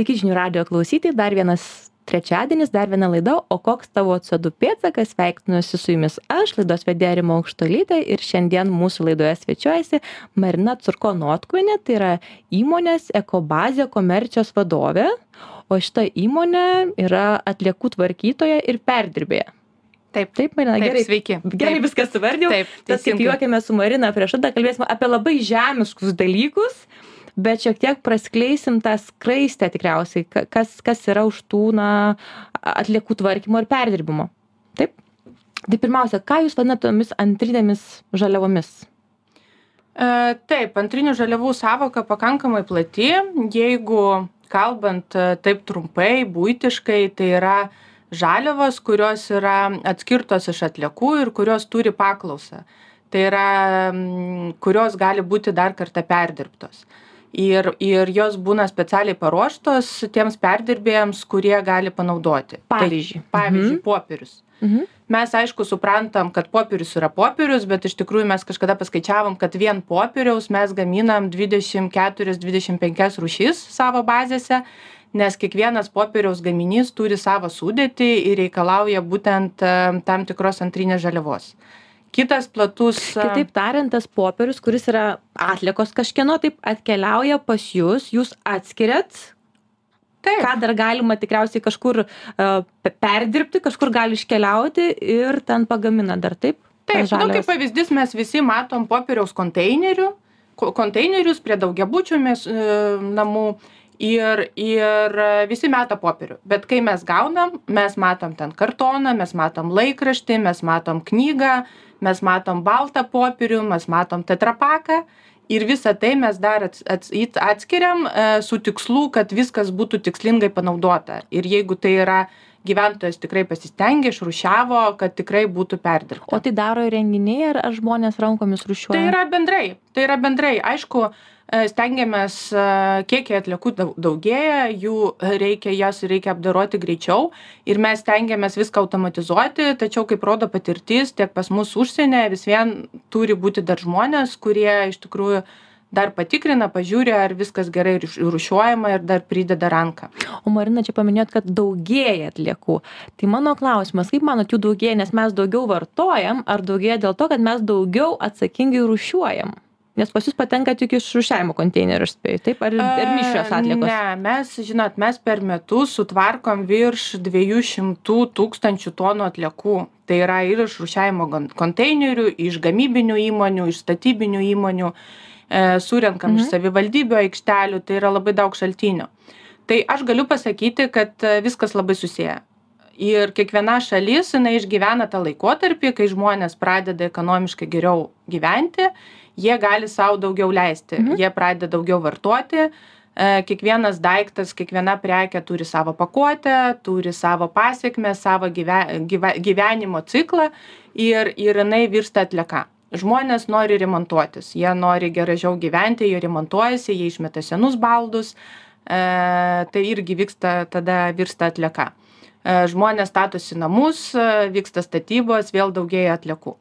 Sveiki žinių radio klausytojai, dar vienas trečiadienis, dar viena laida, o koks tavo CO2 pėtsakas, sveikinuosi su jumis aš, laidos vedėja Rimo Aukštolytė ir šiandien mūsų laidoje svečiuojasi Marina Curko Notkvinė, tai yra įmonės Ekobazė komercijos vadovė, o šita įmonė yra atliekų tvarkytoja ir perdirbėja. Taip, Taip, Marina, taip, gerai. sveiki. Gerai Taip, viską suvardėjau. Taip, Tas kaip teisingai. juokėme su Marina prieš tada, kalbėsime apie labai žemiškus dalykus, bet šiek tiek praskleisim tą skraistę tikriausiai, ka- kas, kas yra už tų na, atliekų tvarkymo ir perdirbimo. Taip? Tai pirmiausia, ką jūs vadinate tomis antrinėmis žaliavomis? E, Taip, antrinių žaliavų savoka pakankamai plati. Jeigu kalbant e, taip trumpai, būtiškai, tai yra žaliavos, kurios yra atskirtos iš atliekų ir kurios turi paklausą. Tai yra, kurios gali būti dar kartą perdirbtos. Ir, ir jos būna specialiai paruoštos tiems perdirbėjams, kurie gali panaudoti. Pavyzdžiui. Tai, pavyzdžiui, Mhm. popierius. Mhm. mes aišku suprantam kad popierius yra popierius bet iš tikrųjų mes kažkada paskaičiavom kad vien popieriaus mes gaminam dvidešim keturias dvidešim penkias rūšis savo bazėse nes kiekvienas popieriaus gaminys turi savo sudėtį ir reikalauja būtent tam tikros antrinės žaliavos kitas platus Kitaip tariant, tas popierius, kuris yra atliekos kažkieno, taip atkeliauja pas jūs, jūs atskiriat, taip. Ką dar galima tikriausiai kažkur uh, perdirbti, kažkur gali iškeliauti ir ten pagamina dar taip. Taip, nu, kaip pavyzdys mes visi matom popieriaus konteinerių, ko- konteinerius prie daugiabučių mes, e, namų ir, ir e, visi meta popierių. Bet kai mes gaunam, mes matom ten kartoną, mes matom laikraštį, mes matom knygą, mes matom baltą popierių, mes matom tetrapaką. Ir visą tai mes dar ats, ats, atskiriam e, su tikslu, kad viskas būtų tikslingai panaudota. Ir jeigu tai yra gyventojas tikrai pasistengė, išrušiavo, kad tikrai būtų perdirbta. O tai daro ir renginiai, ar, ar žmonės rankomis rušiuoja? Tai yra bendrai, tai yra bendrai. Aišku, stengiamės, e, kiekiai atliekų dau- daugėja, jų reikia, jas reikia apdaroti greičiau ir mes stengiamės viską automatizuoti, tačiau, kaip rodo patirtis, tiek pas mus užsienė vis vien turi būti dar žmonės, kurie iš tikrųjų dar patikrina, pažiūri, ar viskas gerai rūšiuojama ir dar prideda ranką. O Marina, čia paminėjot, kad daugėja atliekų. Tai mano klausimas, kaip manot, jų daugėja, nes mes daugiau vartojam, ar daugėja dėl to, kad mes daugiau atsakingai rušiuojam? Nes pas jūs patenka tik iš rušiavimo konteinerių, aš spėju, taip? Ar, ar mišrios atliekos? Ne, mes, žinot, mes per metus sutvarkom virš 200 tūkstančių tonų atliekų. Tai yra ir iš rušiavimo gon- konteinerių, iš gamybinių įmonių, iš statybinių įmonių, e, surenkam Mhm. iš savivaldybių aikštelių, tai yra labai daug šaltinių. Tai aš galiu pasakyti, kad e, viskas labai susiję. Ir kiekviena šalis, jinai išgyvena tą laikotarpį, kai žmonės pradeda ekonomiškai geriau gyventi, jie gali savo daugiau leisti, Mhm. jie pradeda daugiau vartoti. E, Kiekvienas daiktas, kiekviena prekė turi savo pakuotę, turi savo pasiekmes, savo gyve, gyve, gyvenimo ciklą ir, ir jinai virsta atlieka. Žmonės nori remontuotis, jie nori gražiau gyventi, jie remontuojasi, jie išmeta senus baldus, e, tai irgi vyksta, tada virsta atlieka. E, Žmonės statosi namus, e, vyksta statybos, vėl daugėja atliekų.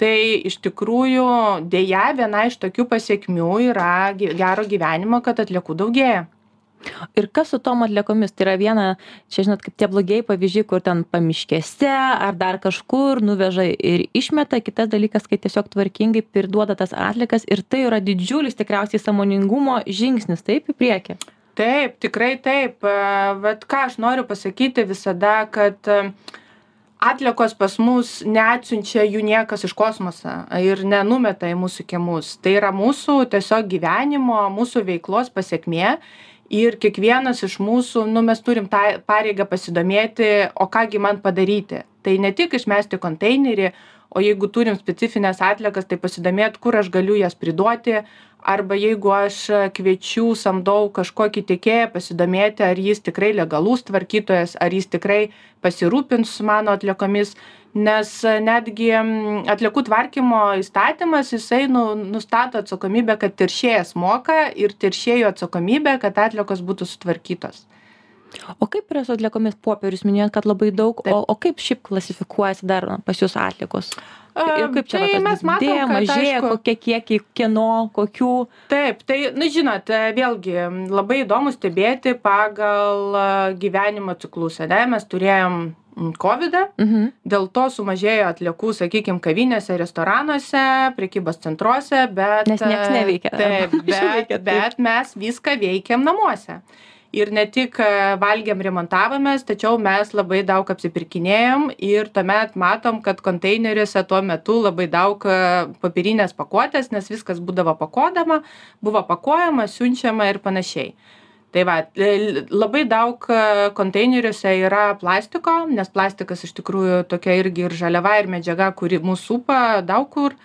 Tai iš tikrųjų dėja viena iš tokių pasiekmių yra gi- gero gyvenimo, kad atliekų daugėja. Ir kas su tom atliekomis? Tai yra viena, čia žinot, kaip tie blogieji pavyzdžiai, kur ten pamiškėse ar dar kažkur nuveža ir išmeta. Kitas dalykas, kai tiesiog tvarkingai pirduoda tas atlikas ir tai yra didžiulis tikriausiai samoningumo žingsnis, taip į priekį. Taip, tikrai taip. Bet ką aš noriu pasakyti visada, kad e, atliekos pas mus neatsiunčia jų niekas iš kosmoso ir nenumeta į mūsų kiemus. Tai yra mūsų tiesiog gyvenimo, mūsų veiklos pasiekmė. Ir kiekvienas iš mūsų, nu, mes turim tą pareigą pasidomėti, o kągi man padaryti. Tai ne tik išmesti konteinerį, o jeigu turim specifines atliekas, tai pasidomėt, kur aš galiu jas priduoti, arba jeigu aš kviečiu, samdau kažkokį tiekėją, pasidomėti, ar jis tikrai legalus tvarkytojas, ar jis tikrai pasirūpins mano atliekomis, nes netgi mm, atliekų tvarkymo įstatymas, jisai nu, nustato atsakomybę, kad teršėjas moka ir teršėjo atsakomybė, kad atliekos būtų sutvarkytos. O kaip yra su atliekomis popierius minėjot kad labai daug o o kaip šiaip klasifikuojasi dar pas jus atliekos ir kaip čia tai va, tas mes matom, didėja, mažėja, aišku, kokie kiekiai, kieno, kokių. Taip, tai, na žinot, e, vėlgi labai įdomu stebėti pagal e, gyvenimo ciklus. Ne? Mes turėjom COVID, Mhm. dėl to sumažėjo atliekų, sakykime, kavinėse, restoranuose, prekybos centruose, bet... Nes nieks e, neveikia. Taip, bet, taip. bet mes viską veikiam namuose. Ir ne tik e, valgėm, remontavomės, tačiau mes labai daug apsipirkinėjom ir tuomet matom, kad konteineriuose tuo metu labai daug e, papirinės pakuotės, nes viskas būdavo pakuodama, buvo pakuojama, siunčiama ir panašiai. Tai va, labai daug e, konteineriuose yra plastiko, nes plastikas iš tikrųjų tokia irgi ir žaliava, ir medžiaga, kuri mūsų supa daug kur.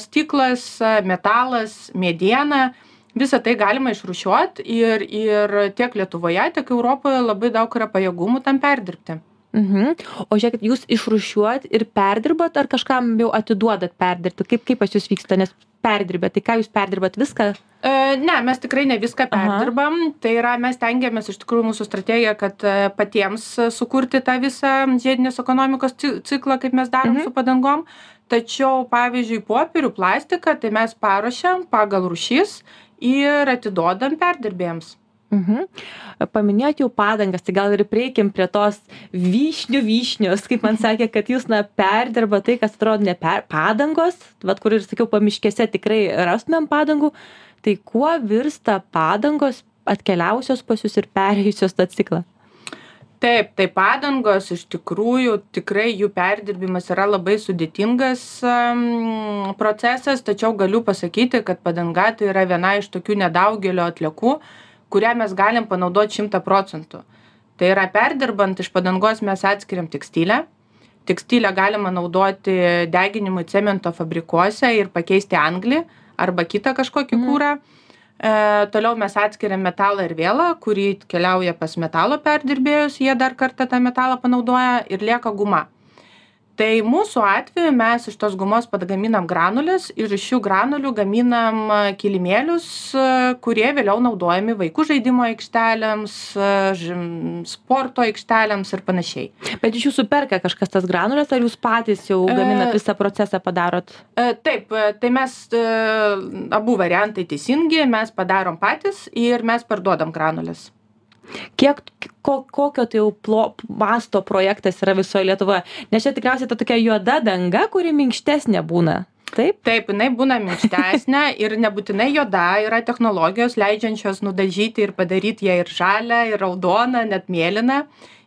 Stiklas, metalas, mediena, visą tai galima išrušiuot ir, ir tiek Lietuvoje, tiek Europoje labai daug yra pajėgumų tam perdirbti. Mhm. O žiūrėkit, jūs išrušiuot ir perdirbat, ar kažkam jau atiduodat perdirbti? Kaip, kaip pas jūs vyksta, nes perdirbėt, tai ką jūs perdirbat viską? E, Ne, mes tikrai ne viską Aha. perdirbam. Tai yra, mes tengiamės iš tikrųjų mūsų strategija, kad e, patiems sukurti tą visą žiedinės ekonomikos ci- ciklą, kaip mes darom Mhm. su padangom. Tačiau, pavyzdžiui, popierių, plastiką, tai mes paruošiam pagal rušys ir atidodam perdirbėjams. Mhm. Paminėjot jau padangas, tai gal ir prieikim prie tos vyšnių vyšnios, kaip man sakė, kad jūs, na, perdirba tai, kas atrodo ne per, padangos, vad kur ir sakiau, pamiškėse tikrai rastumėm padangų, tai kuo virsta padangos atkeliausios pas jūs ir perėjusios tą ciklą? Taip, tai padangos iš tikrųjų tikrai jų perdirbimas yra labai sudėtingas procesas, tačiau galiu pasakyti, kad padanga tai yra viena iš tokių nedaugelio atliekų, kurią mes galim panaudoti šimta procentų. Tai yra perdirbant iš padangos mes atskiriam tekstilę. Tekstilę galima naudoti deginimui cemento fabrikuose ir pakeisti anglį arba kitą kažkokį Mhm. kūrą. E, toliau mes atskiriam metalą ir vėlą, kurį keliauja pas metalo perdirbėjus, jie dar kartą tą metalą panaudoja ir lieka guma. Tai mūsų atveju mes iš tos gumos pagaminam granulės ir iš šių granulių gaminam a, kilimėlius, a, kurie vėliau naudojami vaikų žaidimo aikštelėms, a, žim- sporto aikštelėms ir panašiai. Bet iš jūsų perka kažkas tas granulės, ar jūs patys jau gaminat E, visą procesą padarot? E, Taip, e, tai mes e, abu variantai teisingi, mes padarom patys ir mes parduodam granulės. Kiek, ko, kokio tai jau plo, masto projektas yra visoje Lietuvoje? Nes čia tikriausiai ta tokia juoda danga, kuri minkštesnė būna. Taip? Taip, jinai būna minkštesnė ir nebūtinai juoda, yra technologijos leidžiančios nudažyti ir padaryti ją ir žalę, ir raudoną, net mėlyną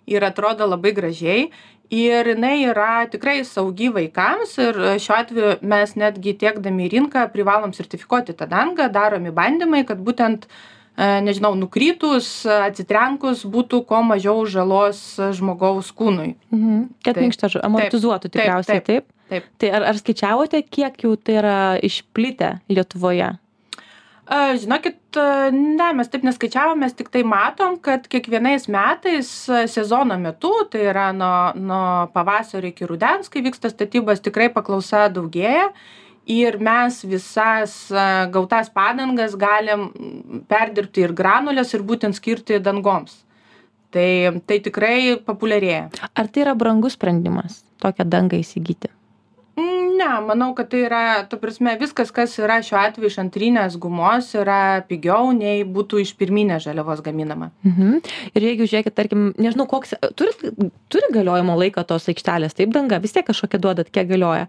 ir atrodo labai gražiai. Ir jinai yra tikrai saugi vaikams ir šiuo atveju mes netgi tiekdami į rinką privalom sertifikuoti tą dangą, daromi bandymai, kad būtent, nežinau, nukrytus, atsitrenkus būtų kuo mažiau žalos žmogaus kūnui. Mhm. Kad Taip. minkšta, amortizuotų Taip, tikriausiai, taip. taip, taip. Tai ar, ar skaičiavote, kiek jau tai yra išplitę Lietuvoje? Žinokit, ne, mes taip neskaičiavom, mes tik tai matom, kad kiekvienais metais sezono metu, tai yra nuo, nuo pavasario iki rudens, kai vyksta statybos, tikrai paklausa daugėja. Ir mes visas gautas padangas galim perdirbti ir granulės ir būtent skirti dangoms. Tai, tai tikrai populiarėja. Ar tai yra brangus sprendimas tokią dangą įsigyti? Mm, Ne, manau, kad tai yra, tu prasme, viskas, kas yra šiuo atveju iš antrinės gumos, yra pigiau nei būtų iš pirminės žaliavos gaminama. Mhm. Ir jeigu žiūrėkit, tarkim, nežinau, koks, turit, turi galiojimo laiką tos aikštelės, taip danga, vis tiek kažkokia duodat, kiek galioja.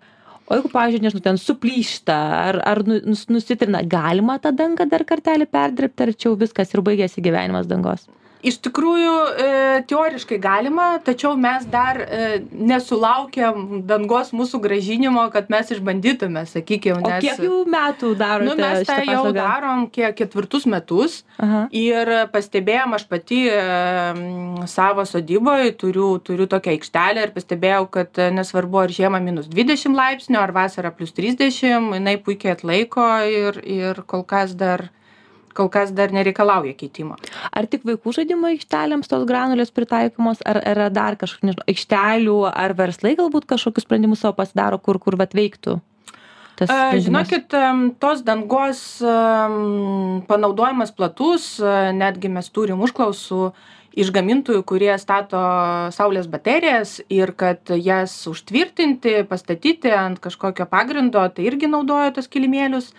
O jeigu, pavyzdžiui, nežinau, ten suplyšta ar, ar nu- nus, nusitrina, galima tą dangą dar kartelį perdirbti, ar čia jau viskas ir baigėsi gyvenimas dangos? Iš tikrųjų, e, teoriškai galima, tačiau mes dar e, nesulaukiam dangos mūsų gražinimo, kad mes išbandytume, sakykime, O nes... kiek jau metų darote Nu, mes tą jau darom kiek ketvirtus metus. Aha. Ir pastebėjom, aš pati savo sodyboje turiu, turiu tokią aikštelę ir pastebėjau, kad e, nesvarbu ar žiemą minus 20 laipsnių, ar vasarą plus 30, jinai puikiai atlaiko ir, ir kol kas dar kol kas dar nereikalauja keitimo. Ar tik vaikų žaidimo aikštelėms tos granulės pritaikomos, ar yra dar kažkokių aikštelių, ar verslai galbūt kažkokius sprendimus savo pasidaro, kur, kur vat veiktų tas sprendimas? Žinokit, tos dangos panaudojimas platus, netgi mes turim užklausų iš gamintojų, kurie stato saulės baterijas ir kad jas užtvirtinti, pastatyti ant kažkokio pagrindo, tai irgi naudoja tos kilimėlius.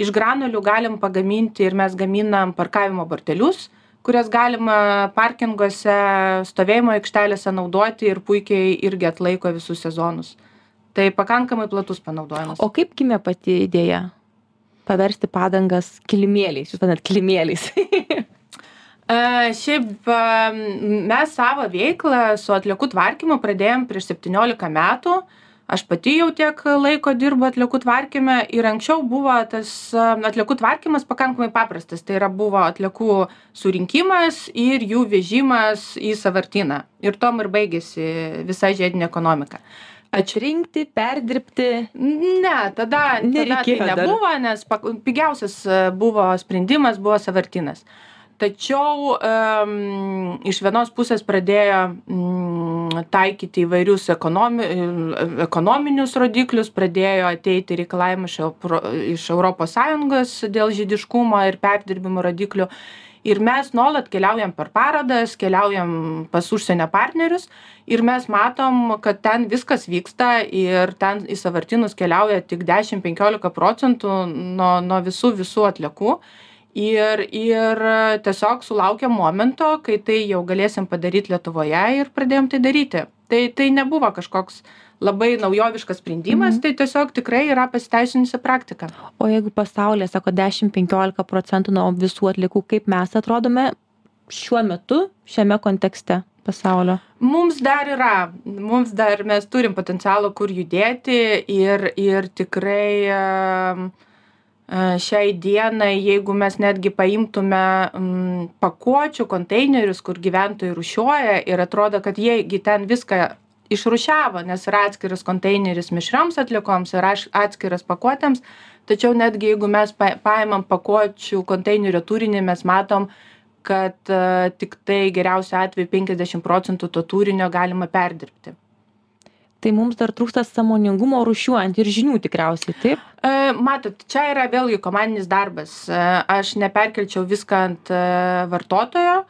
Iš granulių galim pagaminti ir mes gaminam parkavimo bortelius, kurias galima parkinguose, stovėjimo aikštelėse naudoti ir puikiai irgi atlaiko visus sezonus. Tai pakankamai platus panaudojimas. O kaip gimė pati idėja? Paversti padangas kilimėliais, jūs vadinat kilimėliais. Šiaip mes savo veiklą su atliekų tvarkymu pradėjom prieš 17 metų. Aš pati jau tiek laiko dirbu atliekų tvarkyme ir anksčiau buvo tas atliekų tvarkymas pakankamai paprastas. Tai yra buvo atliekų surinkimas ir jų vežimas į savartyną. Ir tom ir baigėsi visa žiedinė ekonomika. Atrinkti, perdirbti. Ne, tada, tada tai nebuvo, nes pigiausias buvo sprendimas, buvo savartinas. Tačiau iš vienos pusės pradėjo um, taikyti įvairius ekonomi, ekonominius rodiklius, pradėjo ateiti reikalavimai iš, Europro- iš ES dėl žydiškumo ir perdirbimo rodiklių. Ir mes nuolat keliaujam per parodas, keliaujam pas užsienio partnerius ir mes matom, kad ten viskas vyksta ir ten į savartinus keliauja tik 10-15 procentų nuo, nuo visų visų atliekų. Ir, ir tiesiog sulaukėm momento, kai tai jau galėsim padaryti Lietuvoje ir pradėjom tai daryti. Tai, tai nebuvo kažkoks labai naujoviškas sprendimas, Mhm. tai tiesiog tikrai yra pasiteisinusi praktika. O jeigu pasaulyje, sako, 10-15 procentų nuo visų atlikų, kaip mes atrodome šiuo metu, šiame kontekste pasaulio? Mums dar yra, mums dar mes turim potencialą, kur judėti ir, ir tikrai e, šiai dienai, jeigu mes netgi paimtume pakuočių konteinerius, kur gyventojai rušiuoja ir atrodo, kad jiegi ten viską išrušiavo, nes yra atskiras konteineris mišrioms atliekoms ir aš- atskiras pakuotėms, tačiau netgi jeigu mes pa- paimam pakuočių konteinerio turinį, mes matom, kad e, tik tai geriausiu atveju 50 procentų to turinio galima perdirbti. Tai mums dar trūksta samoningumo rušiuojant ir žinių tikriausiai, taip? E, Matot, čia yra vėlgi komandinis darbas. E, Aš neperkelčiau viską ant e, vartotojo,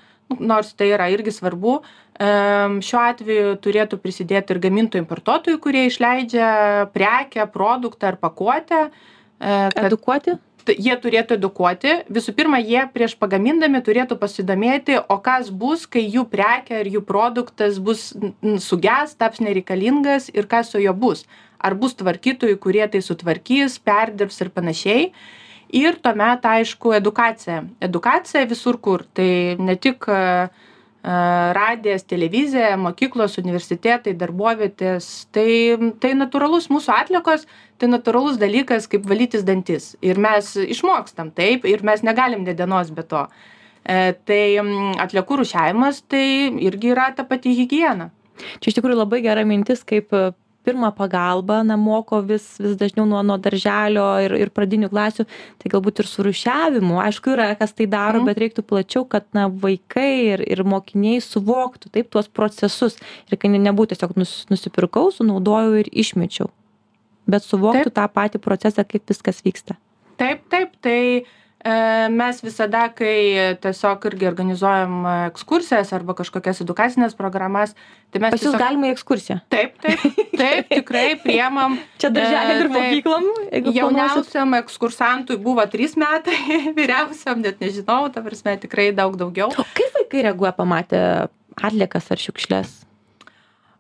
nors tai yra irgi svarbu. Šiuo atveju turėtų prisidėti ir gamintojų importuotojų, kurie išleidžia prekę, produktą ar pakuotę. Edukuoti? Jie turėtų edukuoti. Visų pirma, jie prieš pagamindami turėtų pasidomėti, o kas bus, kai jų prekia ir jų produktas bus suges, taps nereikalingas ir kas su juo bus. Ar bus tvarkytojų, kurie tai sutvarkys, perdirbs ir panašiai. Ir tuomet, aišku, edukacija. Edukacija visur kur. Tai ne tik radijas, televizija, mokyklos, universitetai, darbovietės. Tai, tai natūralus mūsų atlikos, tai natūralus dalykas, kaip valytis dantis. Ir mes išmokstam taip, ir mes negalim ne dienos be to. E, tai atliekų rušiavimas tai irgi yra ta pati higiena. Čia iš tikrųjų labai gera mintis, kaip pirmą pagalbą, na, moko vis, vis dažniau nuo, nuo darželio ir, ir pradinių klasių, tai galbūt ir su rušiavimu. Aišku, yra, kas tai daro, Mhm. bet reiktų plačiau, kad, na, vaikai ir, ir mokiniai suvoktų taip tuos procesus ir kad ne- nebūtų tiesiog nus, nusipirkau, sunaudojau ir išmečiau, bet suvoktų tą patį procesą, kaip viskas vyksta. Taip, taip, tai mes visada, kai tiesiog irgi organizuojam ekskursijas arba kažkokias edukacinės programas, tai mes... Pas jūs tiesiog- galima į ekskursiją. Taip, taip, taip, tikrai priemam. Čia darželį ir E, taip. mokyklom. jeigu planuosit. Jauniausiam ekskursantui buvo trys metai, vyriausiam net nežinau, ta prasme tikrai daug daugiau. O kaip vaikai reaguoja pamatę atliekas ar šiukšlės?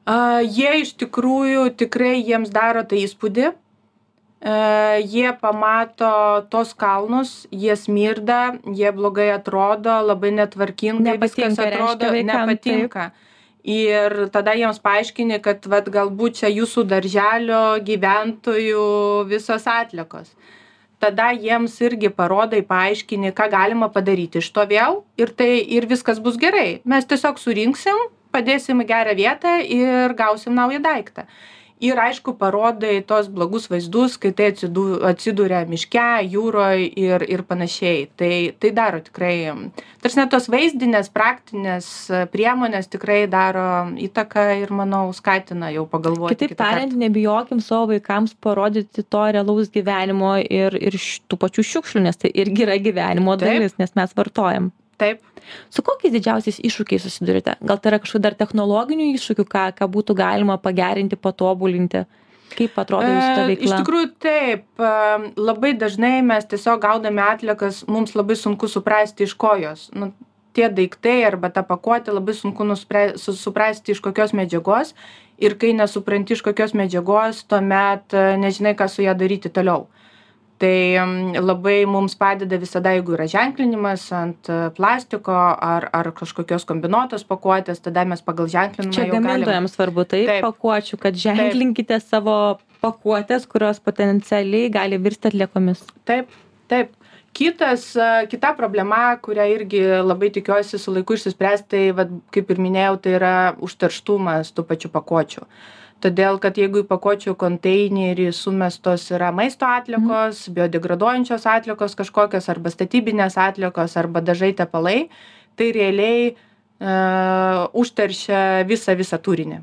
A, jie iš tikrųjų tikrai jiems daro tai įspūdį. Jie pamato tos kalnus, jie smirda, jie blogai atrodo, labai netvarkingai viskas atrodo, vaikam, nepatinka. Ir tada jiems paaiškini, kad vat, galbūt čia jūsų darželio gyventojų visos atlikos. Tada jiems irgi parodai, paaiškini, ką galima padaryti iš to vėl ir, tai, ir viskas bus gerai. Mes tiesiog surinksim, padėsim į gerą vietą ir gausim naują daiktą. Ir aišku parodai tuos blogus vaizdus kai tai atsidu atsiduria miške jūroj ir ir panašiai. Tai tai daro tikrai ta prasme tos vaizdinės praktinės priemonės tikrai daro įtaką ir manau skatina jau pagalvoti Kitaip tariant, nebijokim savo vaikams parodyti to realaus gyvenimo ir, ir tų pačių šiukšlių, nes tai irgi yra gyvenimo dalis, nes mes vartojam. Taip Su kokiais didžiausiais iššūkiais susidurite? Gal tai yra kažkokių dar technologinių iššūkių, ką, ką būtų galima pagerinti, patobulinti? Kaip atrodo jūsų ta E, veikla? Iš tikrųjų taip, e, labai dažnai mes tiesiog gaudami atliekas, mums labai sunku suprasti iš ko jos. Nu, tie daiktai arba ta pakuotė labai sunku nuspre, su, suprasti iš kokios medžiagos ir kai nesupranti iš kokios medžiagos, tuomet e, nežinai, ką su ją daryti toliau. Tai mm, labai mums padeda visada, jeigu yra ženklinimas ant e, plastiko ar, ar kažkokios kombinuotos pakuotės, tada mes pagal ženklinimą Čia gamintojams svarbu Taip. pakuočių, kad ženklinkite savo pakuotės, kurios potencialiai gali virsti atliekomis. Taip, taip. Kitas, a, kita problema, kurią irgi labai tikiuosi su laiku išsispręs, tai, vat, kaip ir minėjau, tai yra užterštumas tų pačių pakuočių. Todėl, kad jeigu į pakuočių konteinerį sumestos yra maisto atliekos, mm. biodegraduojančios atliekos kažkokios, arba statybinės atliekos, arba dažai tepalai, tai realiai uh, užteršia visą, visą turinį.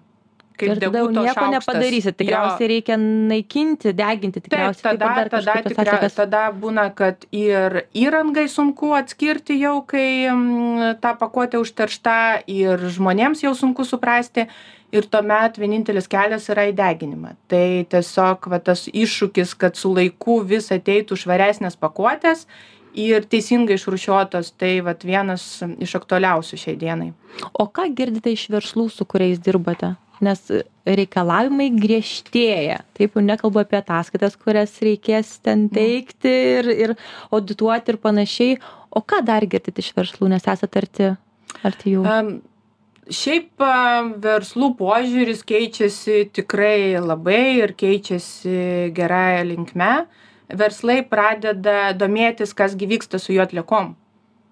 Ir tada jau nieko šaukštas. nepadarysit. Jo. Tikriausiai reikia naikinti, deginti. Taip, Tikriausiai kaip ir tada, dar tada, tikra, atliekas. tada būna, kad ir įrangai sunku atskirti jau, kai mm, ta pakuotė užteršta ir žmonėms jau sunku suprasti. Ir tuomet vienintelis kelias yra įdeginimą. Tai tiesiog va, tas iššūkis, kad su laiku vis ateitų švaresnės pakuotės ir teisingai išrušiotos, tai vat, vienas iš aktualiausių šiai dienai. O ką girdite iš verslų, su kuriais dirbate? Nes reikalavimai griežtėja. Taip jau nekalbu apie ataskaitas, kurias reikės ten teikti ir, ir audituoti ir panašiai. O ką dar girdite iš verslų, nes esate arti, arti jų? Šiaip verslų požiūris keičiasi tikrai labai ir keičiasi gerąją linkme. Verslai pradeda domėtis, kas gyvyksta su jų atliekom. E,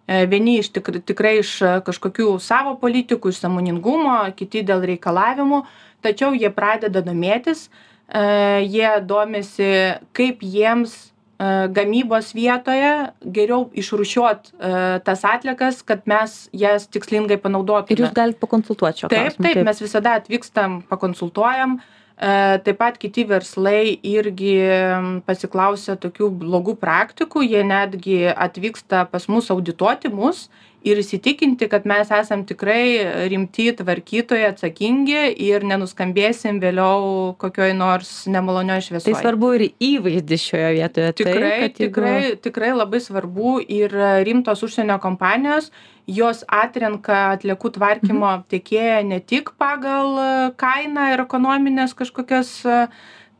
Vieni iš tikr, tikrai iš a, kažkokių savo politikų, iš samoningumo, kiti dėl reikalavimų, tačiau jie pradeda domėtis, e, jie domisi, kaip jiems e, gamybos vietoje geriau išrušiuot e, tas atliekas, kad mes jas tikslingai panaudotume. Ir jūs galite pakonsultuoti šio Taip, klausimu. taip, mes visada atvykstam, pakonsultuojam. E, Taip pat kiti verslai irgi m, pasiklausia tokių blogų praktikų, jie netgi atvyksta pas mus audituoti mus ir įsitikinti, kad mes esam tikrai rimti tvarkytojai, atsakingi ir nenuskambėsim vėliau kokioj nors nemalonioje Tai šviesoje. svarbu ir įvaizdis šioje vietoje. Tikrai, taip, kad jeigu- tikrai, tikrai labai svarbu ir rimtos užsienio kompanijos, jos atrenka atliekų tvarkymo tiekėją ne tik pagal kainą ir ekonominės kažkokias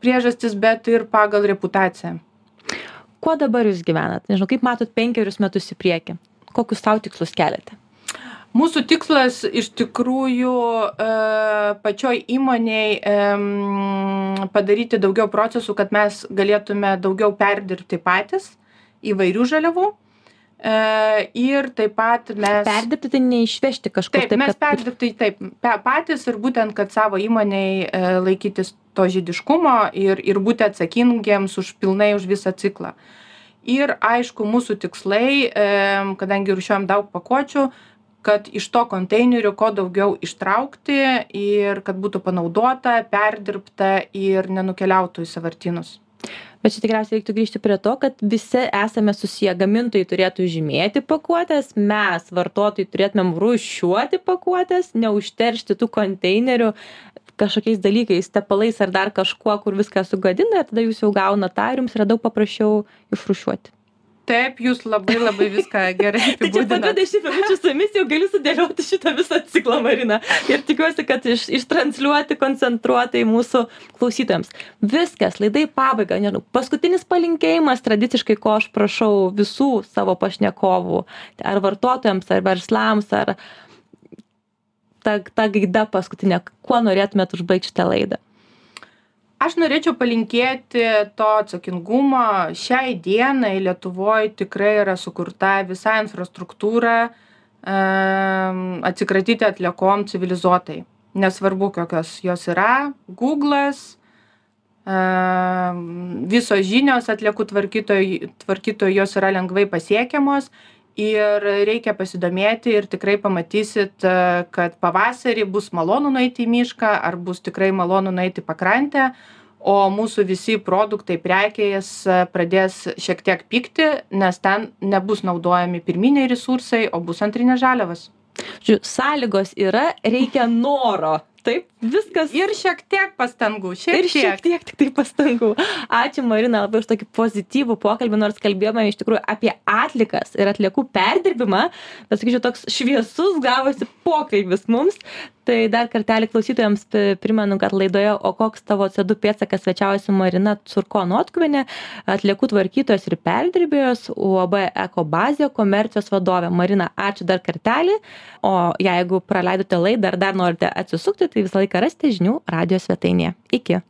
priežastis, bet ir pagal reputaciją. Kuo dabar jūs gyvenat? Nežinau, kaip matot penkerius metus į priekį? Kokius savo tikslus keliate? Mūsų tikslas iš tikrųjų e, pačioj įmoniai padaryti daugiau procesų, kad mes galėtume daugiau perdirbti patys įvairių žaliavų. E, ir taip pat mes... Perdirbti tai neišvežti kažkur Taip, mes kad- perdirbti taip patys ir būtent, kad savo įmoniai e, laikytis to žydiškumo ir, ir būti atsakingiems už pilnai už visą ciklą. Ir aišku, mūsų tikslai, kadangi rušiuojam daug pakuočių, kad iš to konteinerių kuo daugiau ištraukti ir kad būtų panaudota, perdirbta ir nenukeliautų į savartynus. Bet čia tikriausiai reiktų grįžti prie to, kad visi esame susiję, gamintojai turėtų žymėti pakuotės, mes, vartotojai, turėtumėm rušiuoti pakuotės, neužteršti tų konteinerių kažkokiais dalykais, tepalais ar dar kažkuo, kur viską sugadina ir tada jūs jau gaunat tą ir jums yra daug paprasčiau išrušiuoti. Taip, jūs labai labai viską gerai Tai čia po apibūdinat. 20 minučių su jumis jau galiu sudėlioti šitą visą ciklą, Marina. Ir tikiuosi, kad iš, ištransliuoti koncentruotai mūsų klausytojams. Viskas, laidai pabaiga, nežinau. Paskutinis palinkėjimas, tradiciškai, ko aš prašau visų savo pašnekovų, ar vartotojams, ar verslams, ar ta, ta gaida paskutinė, kuo norėtumėt užbaigti šitą laidą. Aš norėčiau palinkėti to atsakingumo. Šiai dienai Lietuvoje tikrai yra sukurta visa infrastruktūra um, atsikratyti atliekom civilizuotai. Nesvarbu, kokios jos yra. Google'as, visos žinios atliekų tvarkytojų tvarkytojų jos yra lengvai pasiekiamos ir reikia pasidomėti ir tikrai pamatysit kad pavasarį bus malonu nueiti į mišką ar bus tikrai malonu nueiti į pakrantę o mūsų visi produktai prekės pradės šiek tiek pigti nes ten nebus naudojami pirminiai resursai o bus antrinės žaliavos Žiūrėjau, sąlygos yra, reikia noro. Taip, viskas. Ir šiek tiek pastangų. Šiek ir šiek tiek tik tai pastangų. Ačiū Marina labai už tokį pozityvų pokalbį, nors kalbėjome iš tikrųjų apie atlikas ir atliekų perdirbimą, bet sakyčiau, toks šviesus gavosi pokalbis mums. Tai dar kartelį klausytojams primenu, kad laidoje O koks tavo CO2 pėtsakas svečiaujasi Marina Curko Notkuvinė, atliekų tvarkytojas ir perdirbėjos UAB Ekobazė komercijos vadovė. Marina, ačiū dar kartelį. O jeigu praleidote laidą ar dar norite atsisukti, tai visą laiką rasite žinių radio svetainėje. Iki.